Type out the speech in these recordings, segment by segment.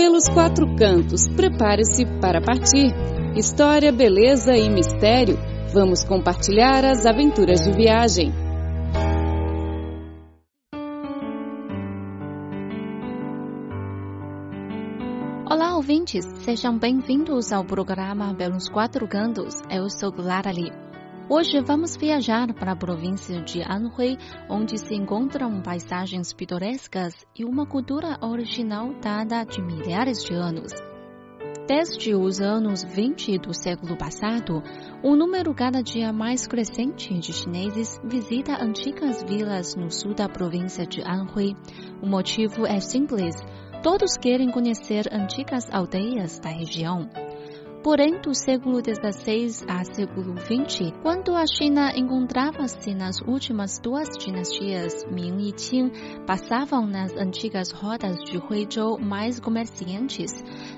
pelos quatro cantos. Prepare-se para partir. História, beleza e mistério. Vamos compartilhar as aventuras de viagem. Olá, ouvintes! Sejam bem-vindos ao programa Pelos Quatro Cantos. Eu sou Clara Lee. Hoje vamos viajar para a província de Anhui, onde se encontram paisagens pitorescas e uma cultura original dada de milhares de anos. Desde os anos 20 do século passado, um número cada dia mais crescente de chineses visita antigas vilas no sul da província de Anhui. O motivo é simples: todos querem conhecer antigas aldeias da região. Porém, do século XVI a século XX, quando a China encontrava-se nas últimas duas dinastias Ming e Qing, passavam nas antigas rodas de Huizhou mais comerciantes,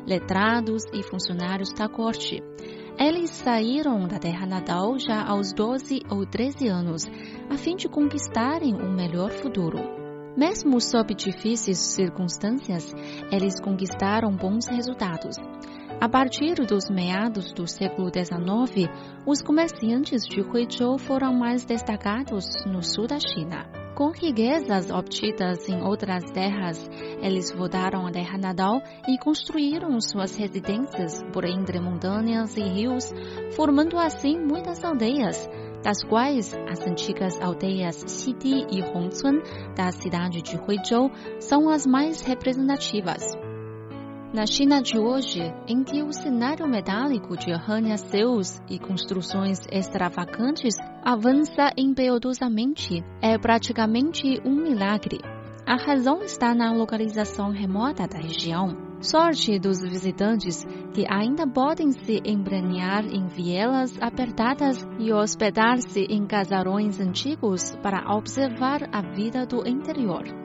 letrados e funcionários da corte. Eles saíram da terra natal já aos 12 ou 13 anos, a fim de conquistarem um melhor futuro. Mesmo sob difíceis circunstâncias, eles conquistaram bons resultados. A partir dos meados do século XIX, os comerciantes de Huizhou foram mais destacados no sul da China. Com riquezas obtidas em outras terras, eles voltaram à terra natal e construíram suas residências por entre montanhas e rios, formando assim muitas aldeias, das quais as antigas aldeias Xidi e Hongcun da cidade de Huizhou são as mais representativas. Na China de hoje, em que o cenário metálico de arranha-céus e construções extravagantes avança impetuosamente, é praticamente um milagre. A razão está na localização remota da região. Sorte dos visitantes que ainda podem se embrenhar em vielas apertadas e hospedar-se em casarões antigos para observar a vida do interior.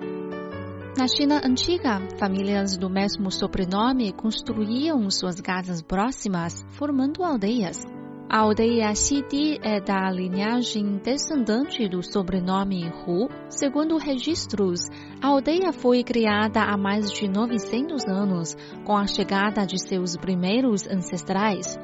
Na China antiga, famílias do mesmo sobrenome construíam suas casas próximas, formando aldeias. A aldeia Xidi é da linhagem descendente do sobrenome Hu. Segundo registros, a aldeia foi criada há mais de 900 anos, com a chegada de seus primeiros ancestrais.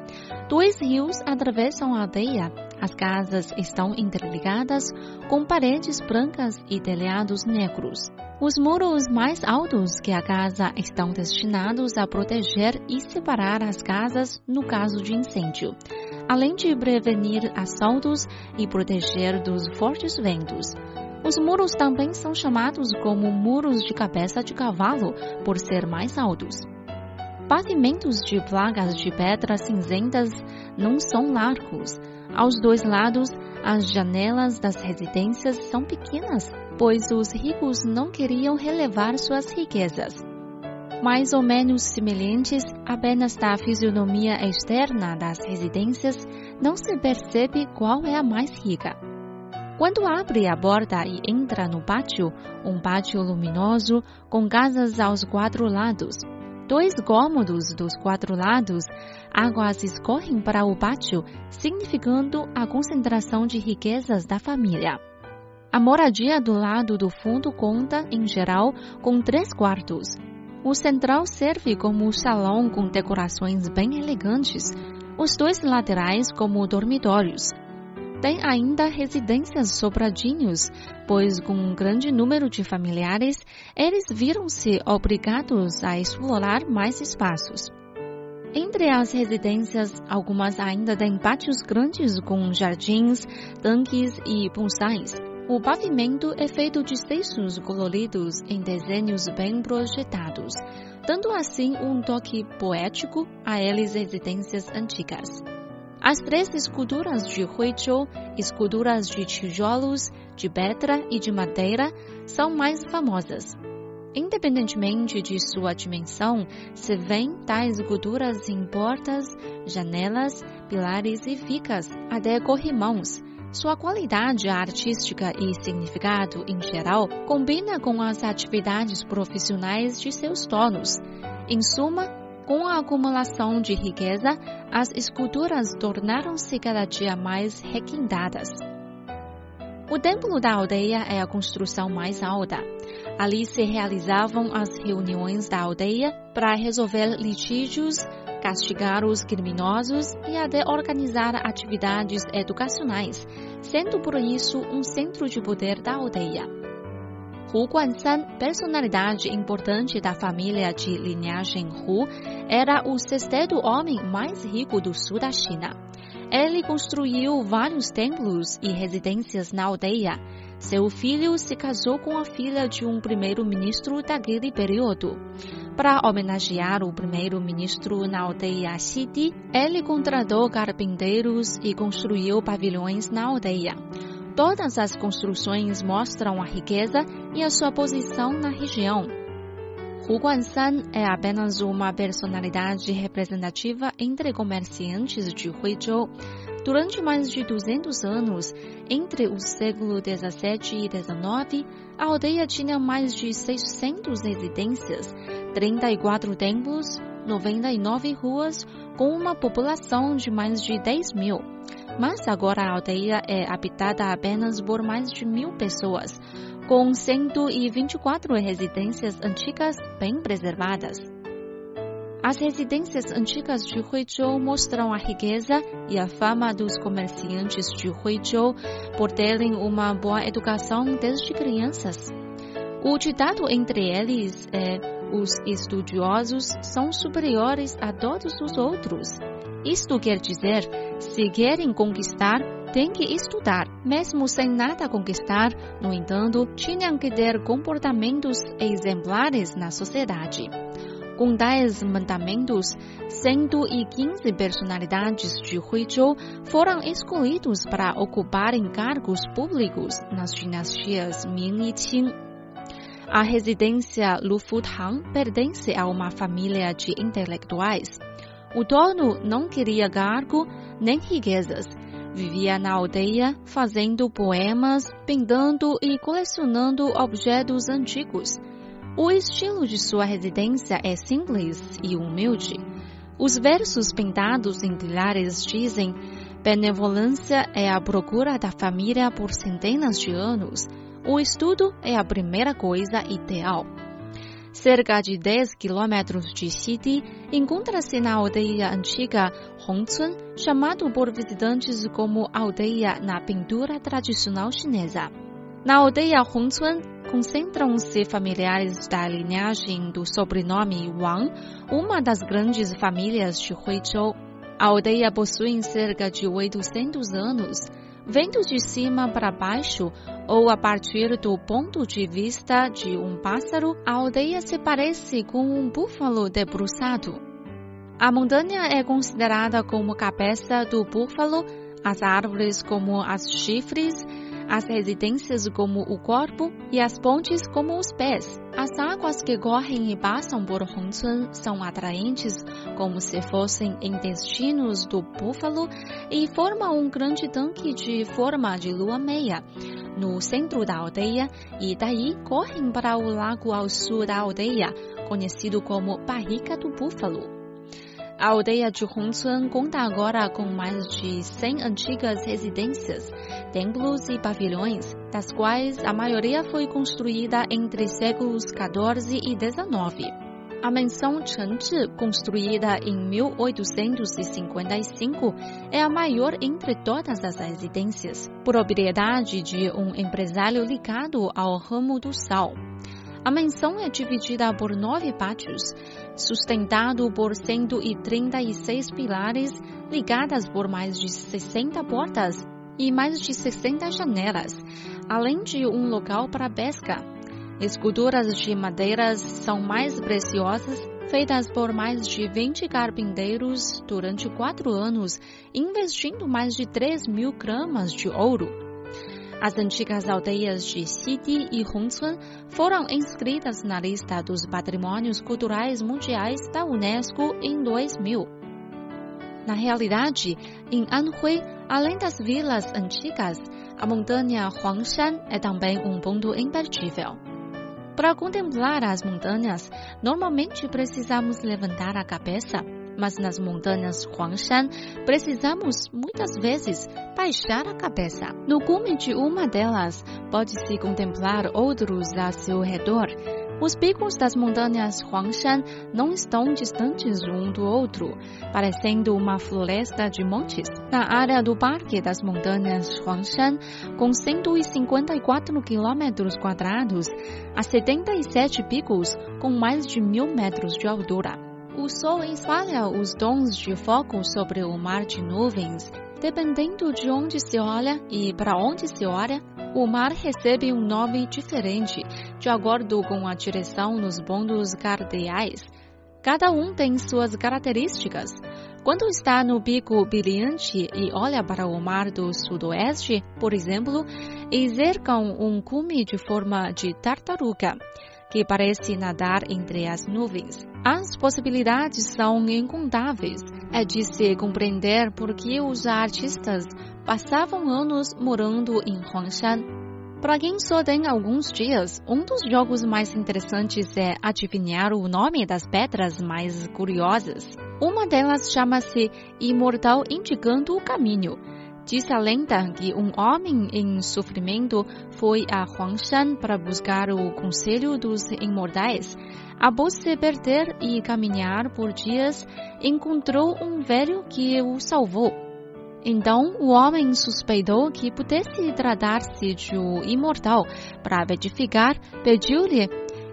Dois rios atravessam a aldeia. As casas estão interligadas, com paredes brancas e telhados negros. Os muros mais altos que a casa estão destinados a proteger e separar as casas no caso de incêndio, além de prevenir assaltos e proteger dos fortes ventos. Os muros também são chamados como muros de cabeça de cavalo por ser mais altos. Pavimentos de placas de pedra cinzentas não são largos. Aos dois lados, as janelas das residências são pequenas pois os ricos não queriam relevar suas riquezas. Mais ou menos semelhantes apenas da fisionomia externa das residências, não se percebe qual é a mais rica. Quando abre a porta e entra no pátio, um pátio luminoso com casas aos quatro lados. Dois cômodos dos quatro lados, águas escorrem para o pátio, significando a concentração de riquezas da família. A moradia do lado do fundo conta, em geral, com três quartos. O central serve como salão com decorações bem elegantes, os dois laterais como dormitórios. Tem ainda residências sobradinhos, pois com um grande número de familiares, eles viram-se obrigados a explorar mais espaços. Entre as residências, algumas ainda têm pátios grandes com jardins, tanques e bonsais. O pavimento é feito de textos coloridos em desenhos bem projetados, dando assim um toque poético a eles residências antigas. As três esculturas de Huizhou, esculturas de tijolos, de pedra e de madeira, são mais famosas. Independentemente de sua dimensão, se vêem tais esculturas em portas, janelas, pilares e ficas, até corrimãos, sua qualidade artística e significado em geral combina com as atividades profissionais de seus donos. Em suma, com a acumulação de riqueza, as esculturas tornaram-se cada dia mais requintadas. O templo da aldeia é a construção mais alta. Ali se realizavam as reuniões da aldeia para resolver litígios, castigar os criminosos e até organizar atividades educacionais, sendo por isso um centro de poder da aldeia. Hu Guansan, personalidade importante da família de linhagem Hu, era o sexto homem mais rico do sul da China. Ele construiu vários templos e residências na aldeia. Seu filho se casou com a filha de um primeiro-ministro daquele período. Para homenagear o primeiro-ministro na aldeia Xidi, ele contratou carpinteiros e construiu pavilhões na aldeia. Todas as construções mostram a riqueza e a sua posição na região. Hu Guansan é apenas uma personalidade representativa entre comerciantes de Huizhou. Durante mais de 200 anos, entre o século 17 e 19, a aldeia tinha mais de 600 residências, 34 templos, 99 ruas, com uma população de mais de 10 mil. Mas agora a aldeia é habitada apenas por mais de mil pessoas, com 124 residências antigas bem preservadas. As residências antigas de Huizhou mostram a riqueza e a fama dos comerciantes de Huizhou por terem uma boa educação desde crianças. O ditado entre eles é: os estudiosos são superiores a todos os outros. Isto quer dizer, se querem conquistar, têm que estudar. Mesmo sem nada conquistar, no entanto, tinham que ter comportamentos exemplares na sociedade. Com dez mandamentos, 115 personalidades de Huizhou foram escolhidos para ocuparem cargos públicos nas dinastias Ming e Qing. A residência Lufutang pertence a uma família de intelectuais. O dono não queria cargo nem riquezas. Vivia na aldeia, fazendo poemas, pintando e colecionando objetos antigos. O estilo de sua residência é simples e humilde. Os versos pintados em pilares dizem: Benevolência é a procura da família por centenas de anos. O estudo é a primeira coisa ideal. Cerca de 10 quilômetros de Xidi, encontra-se na aldeia antiga Hongcun, chamado por visitantes como aldeia na pintura tradicional chinesa. Na aldeia Hongcun, concentram-se familiares da linhagem do sobrenome Wang, uma das grandes famílias de Huizhou. A aldeia possui cerca de 800 anos. Vendo de cima para baixo, ou a partir do ponto de vista de um pássaro, a aldeia se parece com um búfalo debruçado. A montanha é considerada como cabeça do búfalo, as árvores como as chifres, as residências como o corpo e as pontes como os pés. As águas que correm e passam por Hongcun são atraentes como se fossem intestinos do búfalo e formam um grande tanque de forma de lua meia no centro da aldeia e daí correm para o lago ao sul da aldeia, conhecido como Barriga do Búfalo. A aldeia de Hongcun conta agora com mais de 100 antigas residências, templos e pavilhões, das quais a maioria foi construída entre séculos 14 e 19. A mansão Chengzhi, construída em 1855, é a maior entre todas as residências, propriedade de um empresário ligado ao ramo do sal. A mansão é dividida por nove pátios, sustentado por 136 pilares ligadas por mais de 60 portas e mais de 60 janelas, além de um local para pesca. Esculturas de madeiras são mais preciosas, feitas por mais de 20 carpinteiros durante quatro anos, investindo mais de 3 mil gramas de ouro. As antigas aldeias de Xidi e Hongcun foram inscritas na lista dos patrimônios culturais mundiais da Unesco em 2000. Na realidade, em Anhui, além das vilas antigas, a montanha Huangshan é também um ponto imperdível. Para contemplar as montanhas, normalmente precisamos levantar a cabeça. Mas nas montanhas Huangshan, precisamos muitas vezes baixar a cabeça. No cume de uma delas, pode-se contemplar outros a seu redor. Os picos das montanhas Huangshan não estão distantes um do outro, parecendo uma floresta de montes. Na área do Parque das Montanhas Huangshan, com 154 quilômetros quadrados, há 77 picos com mais de mil metros de altura. O Sol espalha os tons de fogo sobre o mar de nuvens. Dependendo de onde se olha e para onde se olha, o mar recebe um nome diferente, de acordo com a direção nos pontos cardeais. Cada um tem suas características. Quando está no pico brilhante e olha para o mar do sudoeste, por exemplo, e cercam um cume de forma de tartaruga que parece nadar entre as nuvens. As possibilidades são incontáveis. É de se compreender por que os artistas passavam anos morando em Huangshan. Para quem só tem alguns dias, um dos jogos mais interessantes é adivinhar o nome das pedras mais curiosas. Uma delas chama-se Imortal Indicando o Caminho Diz a lenda que um homem em sofrimento foi a Huangshan para buscar o conselho dos imortais. Após se perder e caminhar por dias, encontrou um velho que o salvou. Então, o homem suspeitou que pudesse tratar-se de um imortal. Para verificar, pediu-lhe: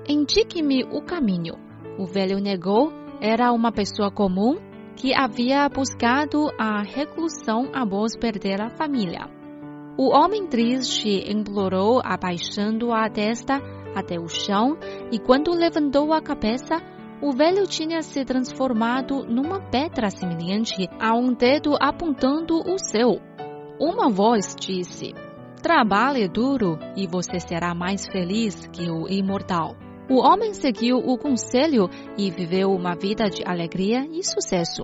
indique-me o caminho. O velho negou, era uma pessoa comum que havia buscado a reclusão após perder a família. O homem triste implorou, abaixando a testa até o chão, e quando levantou a cabeça, o velho tinha se transformado numa pedra semelhante a um dedo apontando o céu. Uma voz disse: Trabalhe duro e você será mais feliz que o imortal. O homem seguiu o conselho e viveu uma vida de alegria e sucesso.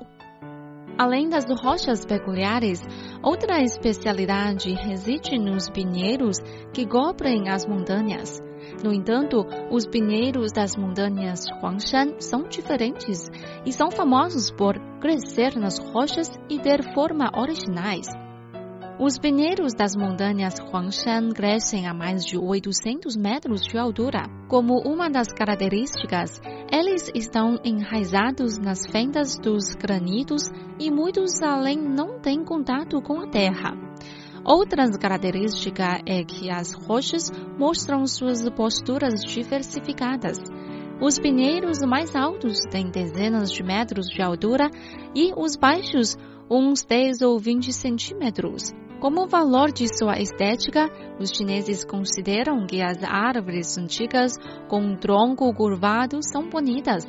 Além das rochas peculiares, outra especialidade reside nos pinheiros que cobrem as montanhas. No entanto, os pinheiros das montanhas Huangshan são diferentes e são famosos por crescer nas rochas e ter forma originais. Os pinheiros das montanhas Huangshan crescem a mais de 800 metros de altura. Como uma das características, eles estão enraizados nas fendas dos granitos e muitos além não têm contato com a terra. Outra característica é que as rochas mostram suas posturas diversificadas. Os pinheiros mais altos têm dezenas de metros de altura e os baixos uns 10 ou 20 centímetros. Como valor de sua estética, os chineses consideram que as árvores antigas com um tronco curvado são bonitas,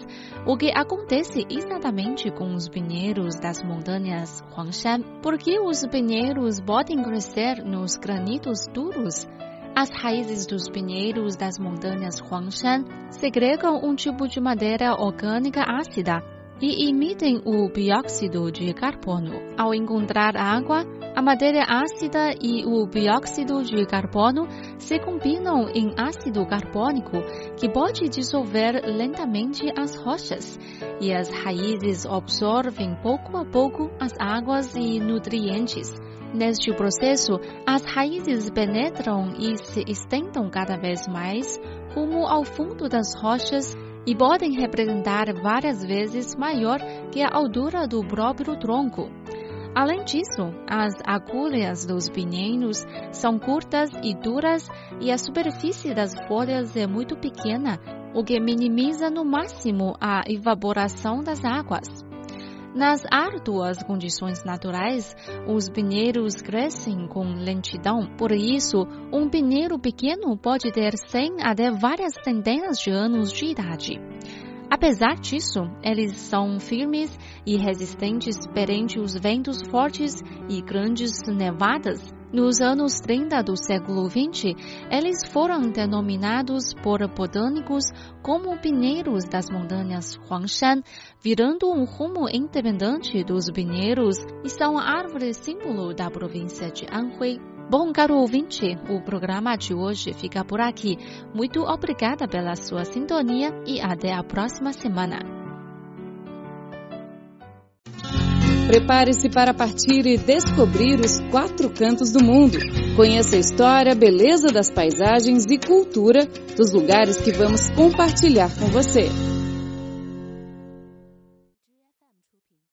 o que acontece exatamente com os pinheiros das montanhas Huangshan, porque os pinheiros podem crescer nos granitos duros. As raízes dos pinheiros das montanhas Huangshan segregam um tipo de madeira orgânica ácida e emitem o bióxido de carbono. Ao encontrar água, a madeira ácida e o bióxido de carbono se combinam em ácido carbônico, que pode dissolver lentamente as rochas, e as raízes absorvem pouco a pouco as águas e nutrientes. Neste processo, as raízes penetram e se estendem cada vez mais rumo ao fundo das rochas e podem representar várias vezes maior que a altura do próprio tronco. Além disso, as agulhas dos pinheiros são curtas e duras e a superfície das folhas é muito pequena, o que minimiza no máximo a evaporação das águas. Nas árduas condições naturais, os pinheiros crescem com lentidão. Por isso, um pinheiro pequeno pode ter 100 até várias centenas de anos de idade. Apesar disso, eles são firmes e resistentes perante os ventos fortes e grandes nevadas. Nos anos 30 do século XX, eles foram denominados por botânicos como pinheiros das montanhas Huangshan, virando um rumo independente dos pinheiros e são a árvore símbolo da província de Anhui. Bom, caro ouvinte, o programa de hoje fica por aqui. Muito obrigada pela sua sintonia e até a próxima semana. Prepare-se para partir e descobrir os quatro cantos do mundo. Conheça a história, beleza das paisagens e cultura dos lugares que vamos compartilhar com você.